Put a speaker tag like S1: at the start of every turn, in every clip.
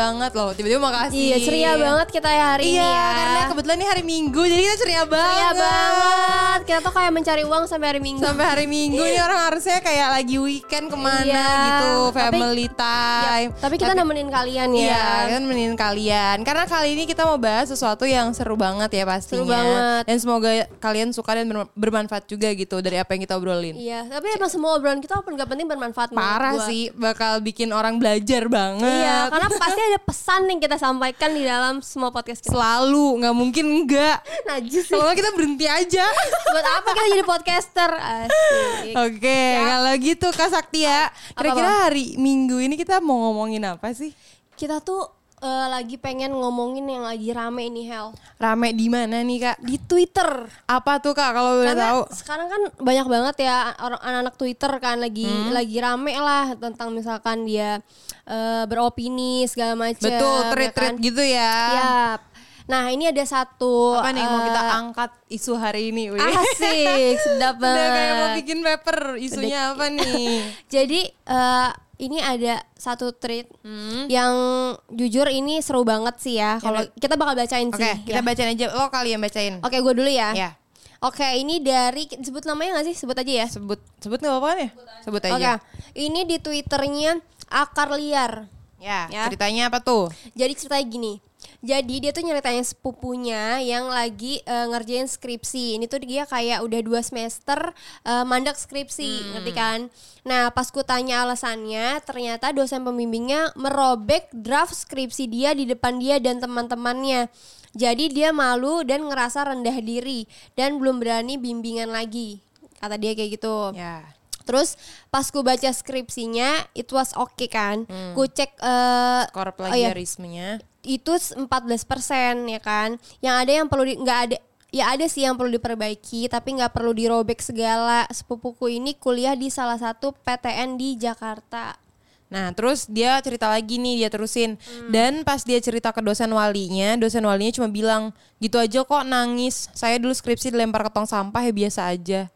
S1: Banget loh. Tiba-tiba makasih.
S2: Iya, ceria banget kita ya hari
S1: Iya,
S2: ini ya.
S1: karena kebetulan ini hari Minggu jadi kita ceria banget.
S2: Ceria banget. Kita tuh kayak mencari uang sampai hari Minggu.
S1: Sampai hari Minggu ini orang harusnya kayak lagi weekend ke mana
S2: Iya,
S1: gitu,
S2: tapi-
S1: family time.
S2: Ya, tapi kita nemenin kalian ya.
S1: Iya, kan menemuin kalian. Karena kali ini kita mau bahas sesuatu yang seru banget ya pastinya.
S2: Seru banget.
S1: Dan semoga kalian suka dan ber- bermanfaat juga gitu dari apa yang kita obrolin.
S2: Iya, tapi emang semua obrolan kita walaupun gak penting bermanfaat
S1: Parah sih, bakal bikin orang belajar banget.
S2: Iya, karena pasti ada pesan yang kita sampaikan di dalam semua podcast kita.
S1: Selalu, nggak mungkin enggak.
S2: Najis.
S1: Soalnya kita berhenti aja.
S2: Buat apa kita jadi podcaster? Asik.
S1: Oke, kalau gitu Kak Saktia, kira-kira
S2: Apa-apa?
S1: hari Minggu ini kita mau ngomongin apa sih?
S2: Kita tuh eh, lagi pengen ngomongin yang lagi rame ini Hel
S1: Rame di mana nih Kak?
S2: di Twitter.
S1: Apa tuh Kak kalau boleh
S2: Karena
S1: tahu?
S2: sekarang kan banyak banget ya orang anak-anak Twitter kan lagi
S1: Hmm.
S2: lagi rame lah tentang misalkan dia eh, beropini segala macam.
S1: Betul,
S2: ya
S1: tweet-tweet
S2: kan?
S1: gitu ya.
S2: Yap. Nah ini ada satu
S1: Apa nih yang mau kita
S2: eh,
S1: angkat isu hari ini? Wih.
S2: Asik, sedap
S1: Udah kayak mau
S2: banget.
S1: bikin paper, isunya apa nih?
S2: Jadi eh, ini ada satu tweet
S1: Hmm.
S2: yang jujur ini seru banget sih ya. Kalau kita bakal bacain
S1: Oke,
S2: sih.
S1: kita
S2: ya.
S1: bacain aja. Lo kali yang bacain.
S2: Oke, gue dulu ya.
S1: Ya,
S2: Oke, ini dari sebut namanya gak sih? Sebut aja ya.
S1: sebut sebut nggak apa-apa ya? Sebut
S2: Oke,
S1: aja.
S2: ini di twitternya akar liar.
S1: Ya,
S2: Ya.
S1: ceritanya apa tuh?
S2: Jadi ceritanya gini. Jadi dia tuh nyeritain sepupunya yang lagi eh, ngerjain skripsi. Ini tuh dia kayak udah dua semester eh, mandak skripsi, ngerti kan? Nah pas ku tanya alasannya, ternyata dosen pembimbingnya merobek draft skripsi dia di depan dia dan teman-temannya. Jadi dia malu dan ngerasa rendah diri dan belum berani bimbingan lagi. Kata dia kayak gitu.
S1: Ya.
S2: Terus pas ku baca skripsinya, it was okay kan. Ku cek eh,
S1: Skor
S2: oh iya. Itu 14% ya kan. Yang ada yang perlu nggak ada ya ada sih yang perlu diperbaiki tapi nggak perlu dirobek segala. Sepupuku ini kuliah di salah satu PTN di Jakarta.
S1: Nah, terus dia cerita lagi nih, dia terusin.
S2: Hmm.
S1: Dan pas dia cerita ke dosen walinya, dosen walinya cuma bilang, gitu aja kok nangis. Saya dulu skripsi dilempar ke tong sampah ya biasa aja.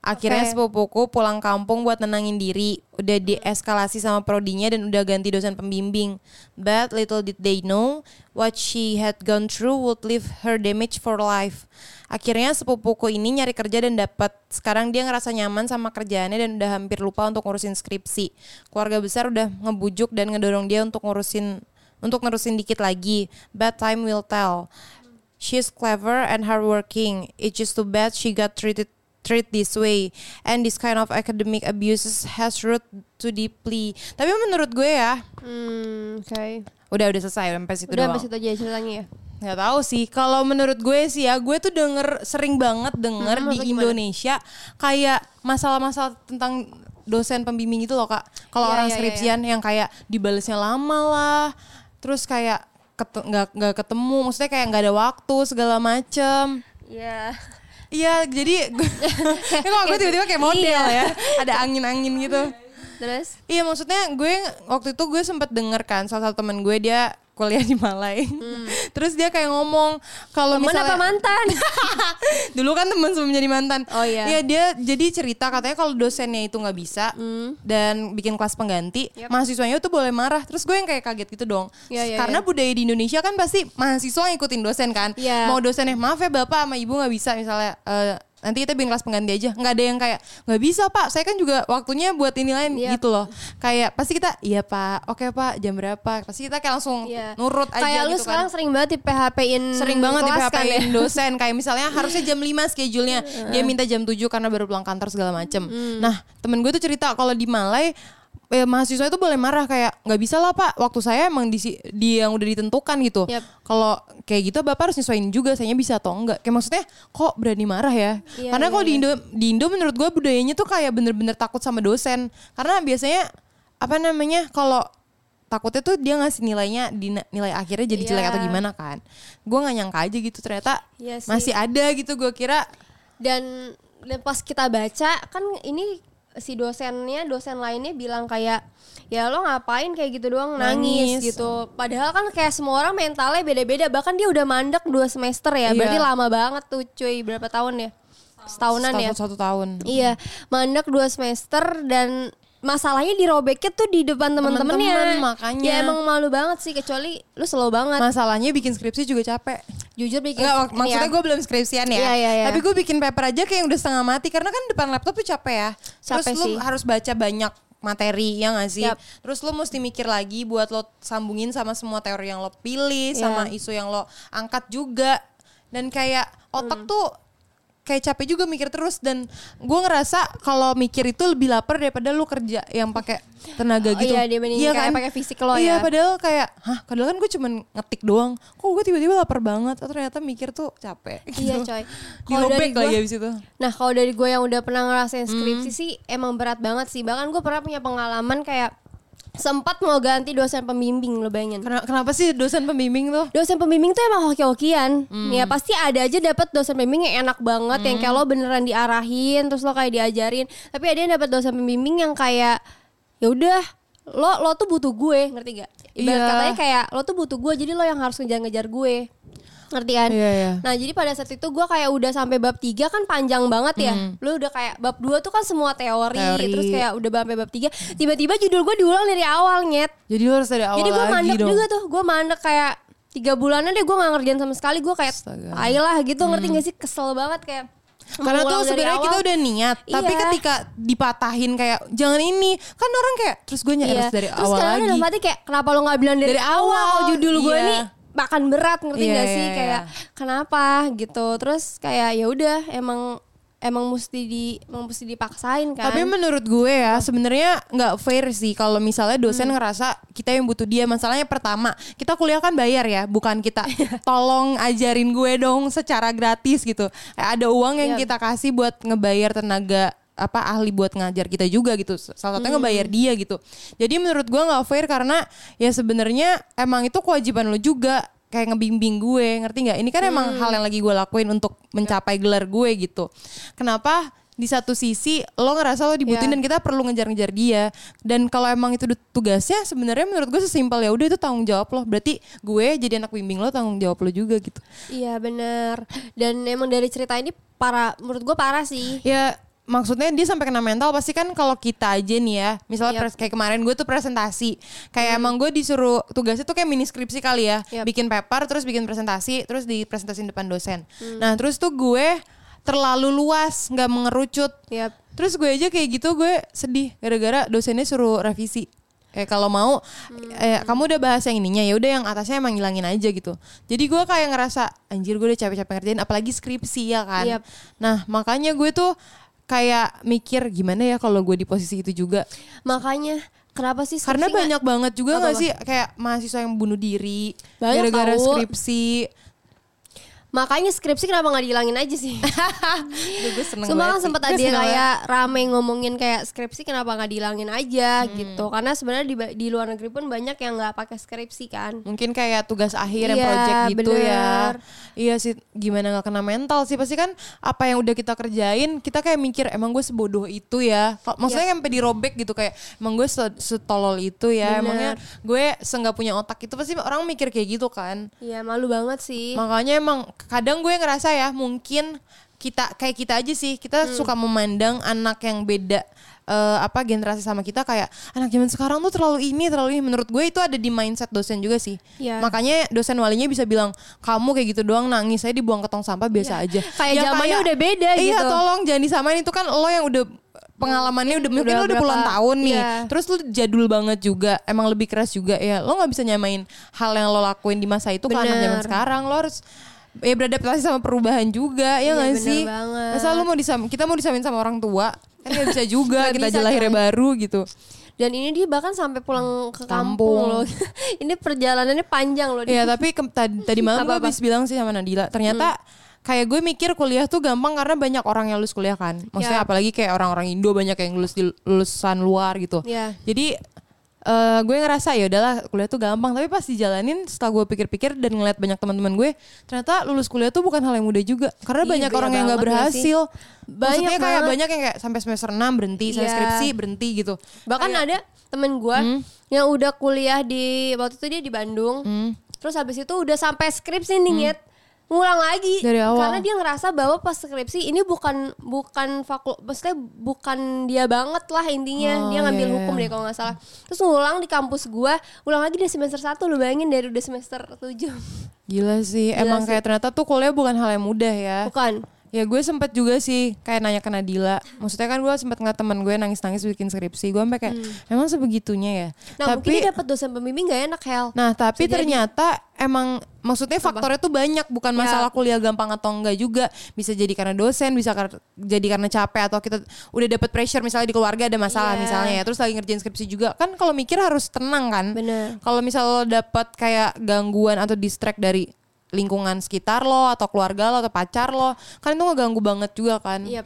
S1: Akhirnya
S2: Oke.
S1: sepupuku pulang kampung buat nenangin diri. Udah dieskalasi sama prodinya dan udah ganti dosen pembimbing. But little did they know what she had gone through would leave her damage for life. Akhirnya sepupuku ini nyari kerja dan dapat. Sekarang dia ngerasa nyaman sama kerjaannya dan udah hampir lupa untuk ngurusin skripsi. Keluarga besar udah ngebujuk dan ngedorong dia untuk ngurusin untuk nerusin dikit lagi. But time will tell. She's clever and hardworking. It's just too bad she got treated treat this way and this kind of academic abuses has root too deeply. Tapi menurut gue ya,
S2: Hmm, oke.
S1: udah udah selesai sampai situ
S2: Udah
S1: doang.
S2: sampai situ aja ceritanya ya.
S1: Nggak tahu sih. Kalau menurut gue sih ya, gue tuh denger sering banget denger
S2: Hmm,
S1: di
S2: gimana?
S1: Indonesia kayak masalah-masalah tentang dosen pembimbing itu loh kak. Kalau
S2: Iya,
S1: orang
S2: iya,
S1: skripsian yang kayak dibalesnya lama lah, terus kayak nggak nggak ketemu, maksudnya kayak nggak ada waktu segala macem.
S2: Iya.
S1: Iya, jadi ini kok gue tiba-tiba kayak model ya,
S2: Iya.
S1: ada angin-angin gitu.
S2: Terus?
S1: Iya, maksudnya gue waktu itu gue sempet denger kan salah satu temen gue dia kuliah di Malai. Terus dia kayak ngomong kalau misalnya
S2: Hmm. apa mantan?
S1: dulu kan temen sebelum jadi mantan.
S2: Oh, iya.
S1: Iya dia jadi cerita katanya kalau dosennya itu nggak bisa dan bikin kelas pengganti,
S2: Hmm. Yap.
S1: mahasiswanya tuh boleh marah. Terus gue yang kayak kaget gitu dong.
S2: Iya, iya,
S1: Karena
S2: iya.
S1: budaya di Indonesia kan pasti mahasiswa ngikutin dosen kan.
S2: Iya.
S1: Mau dosennya maaf ya bapak sama ibu nggak bisa misalnya. eh, nanti kita bikin kelas pengganti aja. Nggak ada yang kayak nggak bisa pak. Saya kan juga waktunya buat ini lain
S2: Yap.
S1: gitu loh. Kayak pasti kita iya pak. Oke pak. Jam berapa? Pasti kita kayak langsung
S2: Iya.
S1: nurut aja
S2: Kayak lu
S1: gitu kan.
S2: sekarang sering banget di PHP-in
S1: sering banget di PHP
S2: kan ya?
S1: dosen. Kayak misalnya harusnya jam 5 schedule-nya. Dia minta jam 7 karena baru pulang kantor segala macem.
S2: Hmm.
S1: nah temen gue tuh cerita kalau di Malai eh, mahasiswa itu boleh marah kayak nggak bisa lah pak waktu saya emang di, di yang udah ditentukan gitu
S2: Yap.
S1: kalau kayak gitu bapak harus nyesuaiin juga saya bisa atau enggak kayak maksudnya kok berani marah ya
S2: Iya,
S1: karena
S2: iya,
S1: kalau di
S2: iya.
S1: Indo di Indo menurut gue budayanya tuh kayak bener-bener takut sama dosen karena biasanya apa namanya kalau takutnya tuh dia ngasih nilainya di nilai akhirnya jadi jelek
S2: Iya.
S1: atau gimana kan gue nggak nyangka aja gitu ternyata
S2: sih.
S1: masih ada gitu gue kira
S2: dan dan pas kita baca kan ini si dosennya dosen lainnya bilang kayak ya lo ngapain kayak gitu doang nangis,
S1: Nangis.
S2: gitu padahal kan kayak semua orang mentalnya beda-beda bahkan dia udah mandek dua semester ya berarti
S1: Iya.
S2: lama banget tuh cuy berapa tahun ya setahunan ya
S1: Satu, tahun.
S2: Iya, mandek dua semester dan masalahnya dirobeknya tuh di depan teman-temannya.
S1: Makanya.
S2: Ya emang malu banget sih kecuali lu slow banget.
S1: Masalahnya bikin skripsi juga capek.
S2: Jujur bikin
S1: Enggak, mak- maksudnya
S2: ya.
S1: gue belum skripsian ya.
S2: Iya, iya, iya.
S1: Tapi gue bikin paper aja kayak udah setengah mati karena kan depan laptop tuh capek ya. Terus
S2: Capek
S1: lu
S2: sih.
S1: harus baca banyak materi ya gak sih?
S2: Yap.
S1: Terus lu mesti mikir lagi buat lo sambungin sama semua teori yang lo pilih,
S2: Iya.
S1: sama isu yang lo angkat juga. Dan kayak
S2: Hmm.
S1: otak tuh kayak capek juga mikir terus dan gue ngerasa kalau mikir itu lebih lapar daripada lu kerja yang pakai tenaga
S2: Oh,
S1: gitu.
S2: iya, dibandingin kayak pakai fisik lo
S1: Iya,
S2: ya.
S1: padahal kayak, hah, padahal kan gue cuman ngetik doang. Kok gue tiba-tiba lapar banget? Oh, ternyata mikir tuh capek.
S2: Iya
S1: gitu.
S2: coy. Kalau dari gua-
S1: abis itu.
S2: Nah kalau dari gue yang udah pernah ngerasain
S1: Hmm.
S2: skripsi sih emang berat banget sih. Bahkan gue pernah punya pengalaman kayak sempat mau ganti dosen pembimbing lo bayangin.
S1: Kenapa, kenapa sih dosen pembimbing tuh?
S2: Dosen pembimbing tuh emang hoki-hokian.
S1: Hmm.
S2: Ya pasti ada aja dapat dosen pembimbing yang enak banget yang kayak lo beneran diarahin terus lo kayak diajarin. Tapi ada yang dapat dosen pembimbing yang kayak ya udah lo lo tuh butuh gue, ngerti gak? Ibarat
S1: Iya.
S2: katanya kayak lo tuh butuh gue jadi lo yang harus ngejar-ngejar gue. Ngerti kan?
S1: Iya, iya.
S2: Nah, jadi pada saat itu gue kayak udah sampai bab 3 kan panjang banget ya. Lu udah kayak bab 2 tuh kan semua teori,
S1: Hmm. Teori.
S2: terus kayak udah sampai bab 3, tiba-tiba judul gue diulang dari awal, nyet.
S1: Jadi lu harus dari awal
S2: Jadi gue mandek
S1: dong.
S2: juga tuh, gue mandek kayak tiga bulanan deh gue gak ngerjain sama sekali, gue kayak
S1: Astaga.
S2: tai lah gitu, ngerti gak sih? Kesel banget kayak
S1: Karena tuh sebenarnya kita udah niat, tapi
S2: Iya.
S1: ketika dipatahin kayak jangan ini, kan orang kayak terus gue nyari
S2: Iya.
S1: dari
S2: Terus
S1: awal lagi.
S2: hati kayak kenapa lo gak bilang dari,
S1: Dari
S2: awal,
S1: awal,
S2: kalau judul gue
S1: iya.
S2: nih makan berat ngerti
S1: Iya,
S2: gak sih
S1: iya,
S2: kayak kenapa gitu terus kayak ya udah emang emang mesti di emang mesti dipaksain kan
S1: Tapi menurut gue ya sebenarnya nggak fair sih kalau misalnya dosen
S2: Hmm.
S1: ngerasa kita yang butuh dia. Masalahnya pertama kita kuliah kan bayar ya, bukan kita tolong ajarin gue dong secara gratis gitu. Ada uang yang
S2: Iya.
S1: kita kasih buat ngebayar tenaga apa ahli buat ngajar kita juga gitu. Salah satunya
S2: Hmm.
S1: ngebayar dia gitu. Jadi menurut gue nggak fair karena ya sebenarnya emang itu kewajiban lo juga kayak ngebimbing gue ngerti nggak ini kan
S2: Hmm.
S1: emang hal yang lagi gue lakuin untuk mencapai gelar gue gitu kenapa di satu sisi lo ngerasa lo dibutuhin
S2: Iya.
S1: dan kita perlu ngejar-ngejar dia dan kalau emang itu tugasnya sebenarnya menurut gue sesimpel ya udah itu tanggung jawab lo berarti gue jadi anak bimbing lo tanggung jawab lo juga gitu
S2: iya bener dan emang dari cerita ini para menurut gue parah sih
S1: ya maksudnya dia sampai kena mental pasti kan kalau kita aja nih ya misalnya pres- kayak kemarin gue tuh presentasi. Kayak emang gue disuruh tugasnya tuh kayak mini skripsi kali ya.
S2: Yap.
S1: bikin paper terus bikin presentasi terus dipresentasiin depan dosen. Nah terus tuh gue terlalu luas nggak mengerucut.
S2: Yap.
S1: terus gue aja kayak gitu gue sedih gara-gara dosennya suruh revisi. Kayak kalau mau eh, kamu udah bahas yang ininya ya udah yang atasnya emang ngilangin aja gitu. Jadi gue kayak ngerasa anjir gue udah capek-capek ngerjain apalagi skripsi ya kan?
S2: Yap.
S1: nah makanya gue tuh kayak mikir gimana ya kalau gue di posisi itu juga?
S2: Makanya kenapa sih
S1: karena
S2: nggak-
S1: banyak banget juga
S2: Apa-apa?
S1: gak sih? Kayak mahasiswa yang bunuh diri gara-gara skripsi
S2: makanya skripsi kenapa nggak dihilangin aja sih
S1: Duh, gue seneng
S2: Cuma kan sempat ada kayak rame ngomongin kayak skripsi kenapa nggak dihilangin aja
S1: Hmm.
S2: gitu. Karena sebenarnya di, di luar negeri pun banyak yang nggak pakai skripsi kan.
S1: mungkin kayak tugas akhir yang
S2: Iya,
S1: project gitu
S2: bener.
S1: ya iya sih gimana nggak kena mental sih pasti kan apa yang udah kita kerjain kita kayak mikir emang gue sebodoh itu ya Kal- maksudnya sampai dirobek gitu kayak emang gue se- setolol itu
S2: Bener.
S1: ya emangnya gue seenggak punya otak itu pasti orang mikir kayak gitu kan
S2: Iya malu banget sih.
S1: makanya emang kadang gue ngerasa ya mungkin kita kayak kita aja sih kita
S2: Hmm.
S1: suka memandang anak yang beda eh, apa generasi sama kita kayak anak zaman sekarang tuh terlalu ini terlalu ini menurut gue itu ada di mindset dosen juga sih
S2: Iya.
S1: makanya dosen walinya bisa bilang kamu kayak gitu doang nangis saya dibuang ke tong sampah biasa aja
S2: Iya. Kayak zamannya udah beda
S1: iya
S2: gitu.
S1: tolong jangan disamain itu kan lo yang udah pengalamannya udah mungkin
S2: Udah
S1: lo udah puluhan tahun nih
S2: iya.
S1: terus lu jadul banget juga emang lebih keras juga ya lo nggak bisa nyamain hal yang lo lakuin di masa itu ke anak
S2: Bener.
S1: zaman sekarang lo harus ya beradaptasi sama perubahan juga
S2: Iya,
S1: ya nggak
S2: bener
S1: sih
S2: banget.
S1: masa lu mau disam kita mau disamain sama orang tua kan nggak bisa juga
S2: Nggak
S1: kita
S2: bisa,
S1: aja lahirnya
S2: coy.
S1: baru gitu
S2: Dan ini dia bahkan sampai pulang ke
S1: Kampung.
S2: kampung, loh. ini perjalanannya panjang loh.
S1: Iya tapi ke- tadi, tadi malam gue habis bilang sih sama Nadila ternyata kayak gue mikir kuliah tuh gampang karena banyak orang yang lulus kuliah kan maksudnya
S2: Ya.
S1: apalagi kayak orang-orang Indo banyak yang lulus di lulusan luar gitu
S2: Iya.
S1: jadi eh, gue ngerasa ya udahlah kuliah tuh gampang tapi pas dijalanin setelah gue pikir-pikir dan ngeliat banyak teman-teman gue ternyata lulus kuliah tuh bukan hal yang mudah juga karena
S2: Iya,
S1: banyak orang yang nggak berhasil
S2: Banyak
S1: maksudnya kayak
S2: banget.
S1: banyak yang kayak sampai semester 6 berhenti sampai
S2: Iya.
S1: skripsi berhenti gitu
S2: Bahkan ada temen gue
S1: Hmm.
S2: yang udah kuliah di waktu itu dia di Bandung.
S1: Hmm.
S2: Terus habis itu udah sampai skripsi nih Nyet. Ngulang lagi
S1: Dari awal.
S2: karena dia ngerasa bahwa pas skripsi ini bukan bukan fakul maksudnya bukan dia banget lah intinya
S1: Oh,
S2: dia ngambil
S1: iya,
S2: hukum
S1: iya.
S2: deh kalau nggak salah terus ngulang di kampus gua ulang lagi dari semester 1 lu bayangin dari udah semester 7
S1: Gila sih,
S2: Gila
S1: emang
S2: sih.
S1: kayak ternyata tuh kuliah bukan hal yang mudah ya.
S2: bukan
S1: Ya gue sempet juga sih kayak nanya ke Nadila. Maksudnya kan gue sempet ngeliat temen gue nangis-nangis bikin skripsi. Gue sampai kayak emang sebegitunya ya.
S2: Hmm. nah mungkin dia dapat dosen pembimbing gak enak Hel
S1: Nah tapi
S2: Bisa jadi.
S1: ternyata emang maksudnya faktornya tuh banyak bukan
S2: Ya.
S1: masalah kuliah gampang atau enggak juga bisa jadi karena dosen bisa kar- jadi karena capek atau kita udah dapet pressure misalnya di keluarga ada masalah
S2: Iya.
S1: misalnya ya terus lagi ngerjain skripsi juga kan kalau mikir harus tenang kan
S2: Bener.
S1: kalau misal lo dapet kayak gangguan atau distract dari lingkungan sekitar lo atau keluarga lo atau pacar lo kan itu ngeganggu banget juga kan
S2: Iya.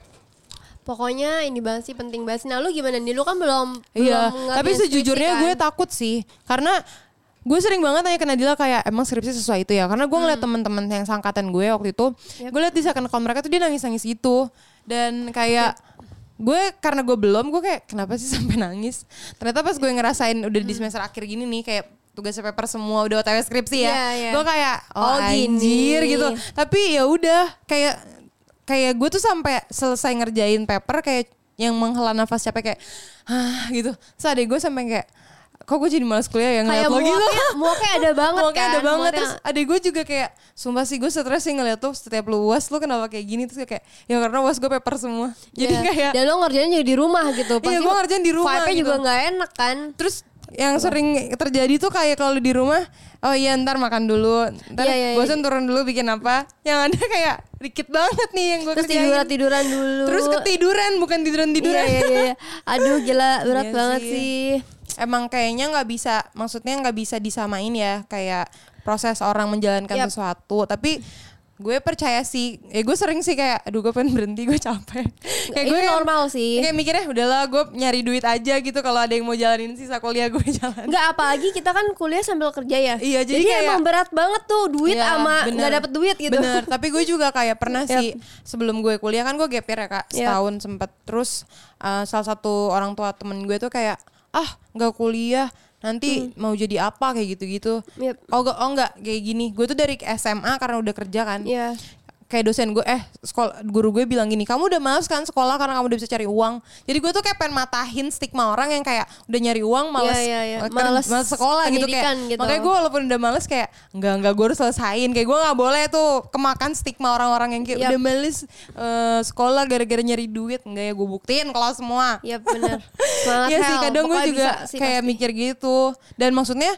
S2: Pokoknya ini banget sih penting banget. sih. Nah lu gimana nih? Lu kan belum
S1: Iya,
S2: belum
S1: tapi sejujurnya
S2: skripsi
S1: gue
S2: kan?
S1: takut sih karena gue sering banget nanya ke Nadila kayak emang skripsi sesuai itu ya karena gue ngeliat temen-temen yang sangkatan gue waktu itu
S2: Yap.
S1: gue liat di second account mereka tuh dia nangis-nangis gitu dan kayak gue karena gue belum gue kayak kenapa sih sampai nangis ternyata pas gue ngerasain udah di semester akhir gini nih kayak tugas paper semua udah OTW skripsi ya
S2: Iya, iya.
S1: gue kayak oh,
S2: Oh, gini.
S1: anjir gitu tapi ya udah kayak kayak gue tuh sampai selesai ngerjain paper kayak yang menghela nafas capek kayak ah gitu terus adek gue sampai kayak kok gue jadi malas kuliah ya
S2: kayak
S1: ngeliat lo gitu
S2: muaknya, muaknya ada banget
S1: Muaknya
S2: kan.
S1: ada banget
S2: muaknya-
S1: terus adek gue juga kayak sumpah sih gue stres sih ngeliat tuh setiap lu uas lu kenapa kayak gini terus kayak ya karena uas gue paper semua jadi
S2: Iya.
S1: kayak
S2: dan lo ngerjain juga di rumah gitu.
S1: Iya, gua ngerjain di rumah
S2: Vibe-nya
S1: gitu.
S2: juga nggak enak kan.
S1: terus yang sering terjadi tuh kayak kalau di rumah oh iya ntar makan dulu ntar
S2: iya, iya.
S1: bosan turun dulu bikin apa yang ada kayak dikit banget nih yang gue
S2: Terus tiduran tiduran dulu.
S1: terus ketiduran bukan tiduran tiduran
S2: Iya, iya, iya. Aduh gila berat
S1: Iya
S2: banget
S1: sih.
S2: sih.
S1: emang kayaknya nggak bisa maksudnya nggak bisa disamain ya kayak proses orang menjalankan
S2: Yap.
S1: sesuatu tapi gue percaya sih ya gue sering sih kayak aduh gue pengen berhenti gue capek kayak gue kayak-
S2: normal sih.
S1: kayak mikirnya udahlah gue nyari duit aja gitu kalau ada yang mau jalanin sisa kuliah gue jalan
S2: Enggak apalagi kita kan kuliah sambil kerja ya.
S1: Iya, jadi kayak-
S2: emang berat banget tuh duit
S1: Iya,
S2: sama nggak dapet duit gitu.
S1: Bener, tapi gue juga kayak pernah
S2: Yap.
S1: sih sebelum gue kuliah kan gue gap year ya kak setahun sempet terus uh, salah satu orang tua temen gue tuh kayak ah nggak kuliah nanti mau jadi apa kayak gitu-gitu.
S2: Yap.
S1: Oh enggak, oh enggak kayak gini. Gue tuh dari SMA karena udah kerja kan.
S2: Iya.
S1: Kayak dosen gue eh sekolah guru gue bilang gini, "Kamu udah males kan sekolah karena kamu udah bisa cari uang." Jadi gue tuh kayak pengen matahin stigma orang yang kayak udah nyari uang males
S2: iya.
S1: eh, ker-
S2: Males
S1: males sekolah gitu kayak.
S2: gitu.
S1: Makanya gue walaupun udah males kayak enggak enggak gue harus selesain kayak gue nggak boleh tuh kemakan stigma orang-orang yang kayak
S2: Yap.
S1: udah males eh, sekolah gara-gara nyari duit enggak ya gue buktiin kalau semua
S2: Iya bener. Semangat
S1: Iya sih kadang gue juga
S2: bisa sih
S1: kayak
S2: pasti.
S1: mikir gitu dan maksudnya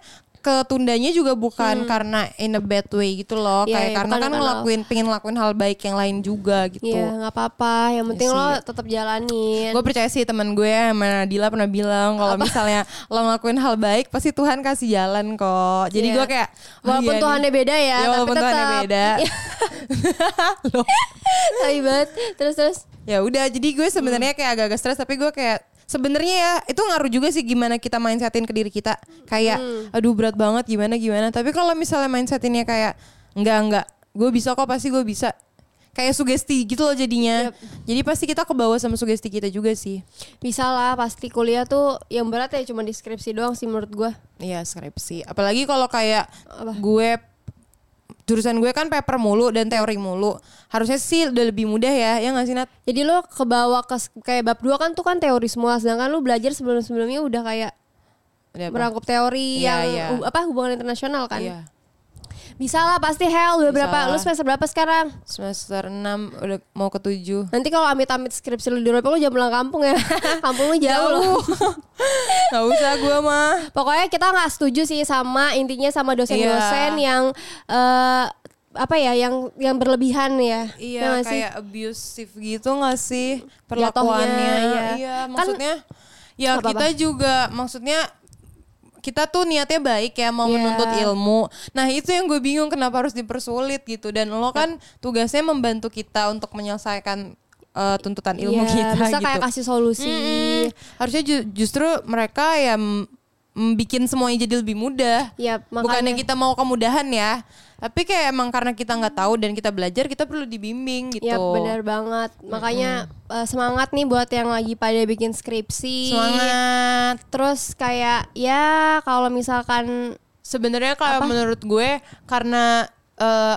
S1: ketundanya juga bukan
S2: Hmm.
S1: karena in a bad way gitu loh
S2: Iya,
S1: kayak
S2: iya,
S1: karena kan ngelakuin pengen ngelakuin hal baik yang lain juga gitu
S2: Iya nggak apa-apa. Yang penting
S1: Iya
S2: lo tetap jalanin.
S1: gue percaya sih teman gue sama Nadila pernah bilang kalau misalnya lo ngelakuin hal baik pasti Tuhan kasih jalan kok jadi
S2: Iya.
S1: gue kayak oh
S2: Walaupun
S1: iya nih.
S2: Tuhannya beda ya,
S1: ya
S2: tapi
S1: Tuhannya
S2: tetap.
S1: beda. Loh.
S2: Tai banget. Terus terus.
S1: ya udah jadi gue sebenarnya kayak agak-agak stres tapi gue kayak sebenarnya ya itu ngaruh juga sih gimana kita mindsetin ke diri kita. Kayak aduh berat banget gimana gimana. Tapi kalau misalnya mindsetinnya kayak enggak enggak gue bisa kok pasti gue bisa. Kayak sugesti gitu loh jadinya.
S2: Yap.
S1: jadi pasti kita kebawa sama sugesti kita juga sih.
S2: Bisa lah pasti kuliah tuh yang berat ya cuma deskripsi doang sih menurut gua.
S1: Iya skripsi. Apalagi kalau kayak
S2: Apa?
S1: gue jurusan gue kan paper mulu dan teori mulu harusnya sih udah lebih mudah ya ya nggak sih Nat?
S2: Jadi lo kebawa ke kayak bab 2 kan tuh kan teori semua sedangkan lo belajar sebelum-sebelumnya udah kayak
S1: Udah
S2: merangkup teori
S1: Iya,
S2: yang hu- apa hubungan internasional kan.
S1: Iya.
S2: Bisa lah pasti hell udah
S1: Bisa
S2: berapa? Lu semester berapa sekarang?
S1: semester 6 udah mau ke 7
S2: Nanti kalau amit-amit skripsi lu di Eropa lu jangan pulang kampung ya. kampung lu jauh loh.
S1: Gak usah gue mah
S2: Pokoknya kita nggak setuju sih sama intinya sama dosen-dosen
S1: Iya.
S2: yang eh, apa ya yang yang berlebihan ya. Ya
S1: Iya
S2: nggak sih?
S1: kayak abusive gitu gak sih perlakuannya
S2: Jatuhnya, iya.
S1: Iya
S2: Kan-
S1: maksudnya Ya
S2: Apa-apa?
S1: kita juga maksudnya kita tuh niatnya baik ya mau
S2: Iya.
S1: menuntut ilmu. Nah itu yang gue bingung kenapa harus dipersulit gitu. Dan lo kan tugasnya membantu kita untuk menyelesaikan eh, tuntutan ilmu
S2: Iya,
S1: kita
S2: bisa
S1: gitu.
S2: kayak kasih solusi.
S1: Mm-mm. Harusnya ju- justru mereka ya mm, bikin semuanya jadi lebih mudah.
S2: Ya,
S1: Bukannya
S2: makanya-
S1: kita mau kemudahan ya, tapi kayak emang karena kita nggak tahu dan kita belajar, kita perlu dibimbing gitu.
S2: Ya benar banget. Makanya eh, semangat nih buat yang lagi pada bikin skripsi.
S1: Semangat.
S2: Terus kayak ya kalau misalkan
S1: Sebenarnya kalau menurut gue karena eh,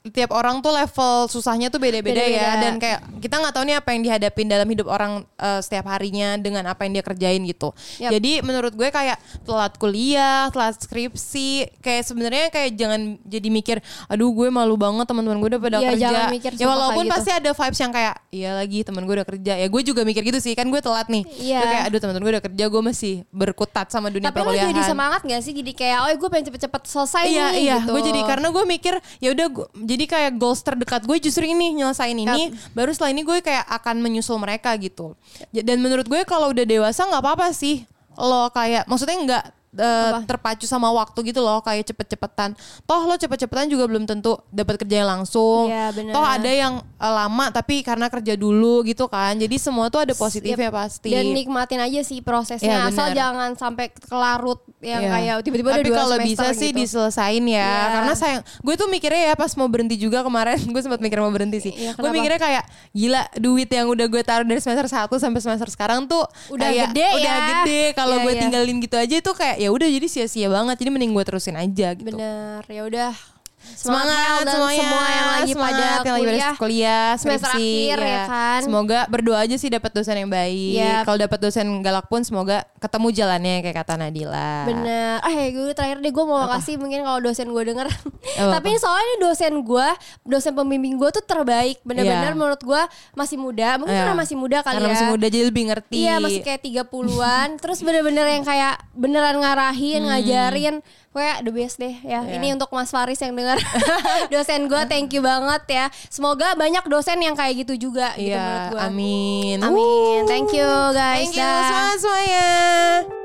S1: tiap orang tuh level susahnya tuh beda-beda ya dan kayak kita nggak tahu nih apa yang dihadapin dalam hidup orang eh, setiap harinya dengan apa yang dia kerjain gitu.
S2: Yap.
S1: Jadi menurut gue kayak telat kuliah, telat skripsi, kayak sebenarnya kayak jangan jadi mikir, aduh gue malu banget teman-teman gue udah pada
S2: Iya,
S1: kerja.
S2: jangan mikir
S1: ya walaupun
S2: gitu.
S1: pasti ada vibes yang kayak iya lagi teman gue udah kerja. Ya gue juga mikir gitu sih kan gue telat nih.
S2: Iya.
S1: Gue kayak aduh teman-teman gue udah kerja, gue masih berkutat sama dunia
S2: tapi lo
S1: perkuliahan.
S2: jadi semangat gak sih? Jadi kayak oh gue pengen cepet-cepet selesai
S1: Iya
S2: nih
S1: iya,
S2: gitu.
S1: gue jadi karena gue mikir ya udah jadi kayak goals terdekat gue justru ini nyelesain ini, baru setelah ini gue kayak akan menyusul mereka gitu. Dan menurut gue kalau udah dewasa nggak apa-apa sih. Lo kayak maksudnya nggak eh, terpacu sama waktu gitu loh kayak cepet-cepetan. Toh lo cepet-cepetan juga belum tentu dapat kerja yang langsung.
S2: Bener.
S1: Toh ada yang eh, lama tapi karena kerja dulu gitu kan. Jadi semua tuh ada positifnya pasti.
S2: Dan nikmatin aja sih prosesnya.
S1: Iya,
S2: Asal jangan sampai kelarut yang
S1: Iya.
S2: kayak tiba-tiba ada
S1: Tapi
S2: dua
S1: kalau bisa sih
S2: gitu.
S1: diselesain ya.
S2: Iya.
S1: Karena sayang, gue tuh mikirnya ya pas mau berhenti juga kemarin, gue sempat mikir mau berhenti sih.
S2: Iya,
S1: gue mikirnya kayak gila duit yang udah gue taruh dari semester 1 sampai semester sekarang tuh
S2: Udah
S1: kayak
S2: gede
S1: udah
S2: ya.
S1: gede. Kalau
S2: Iya,
S1: gue
S2: iya.
S1: tinggalin gitu aja itu kayak ya udah jadi sia-sia banget. Jadi mending gue terusin aja gitu.
S2: Bener, ya udah.
S1: Semangat
S2: dan
S1: semuanya
S2: semua yang lagi
S1: Semangat
S2: pada
S1: yang lagi
S2: kuliah.
S1: kuliah
S2: semester akhir, ya kan?
S1: Semoga berdoa aja sih dapat dosen yang baik.
S2: Yap.
S1: Kalau dapat dosen galak pun semoga ketemu jalannya kayak kata Nadila.
S2: Bener. Eh gue terakhir deh gue mau kasih mungkin kalau dosen gue denger.
S1: Apa-apa?
S2: Tapi soalnya ini dosen gue, dosen pembimbing gue tuh terbaik. Bener-bener
S1: Iya.
S2: menurut gue masih muda. Mungkin
S1: Iya.
S2: karena masih muda kali
S1: Karena
S2: ya.
S1: masih muda jadi lebih ngerti.
S2: Iya masih kayak 30-an Terus bener-bener yang kayak beneran ngarahin, ngajarin Kayak the best deh ya
S1: Hmm. Iya.
S2: Ini untuk Mas Faris yang dengar Dosen gue thank you banget ya. Semoga banyak dosen yang kayak gitu juga gitu menurut
S1: Iya,
S2: gue
S1: amin.
S2: Amin Thank you guys.
S1: Thank you. Semuanya.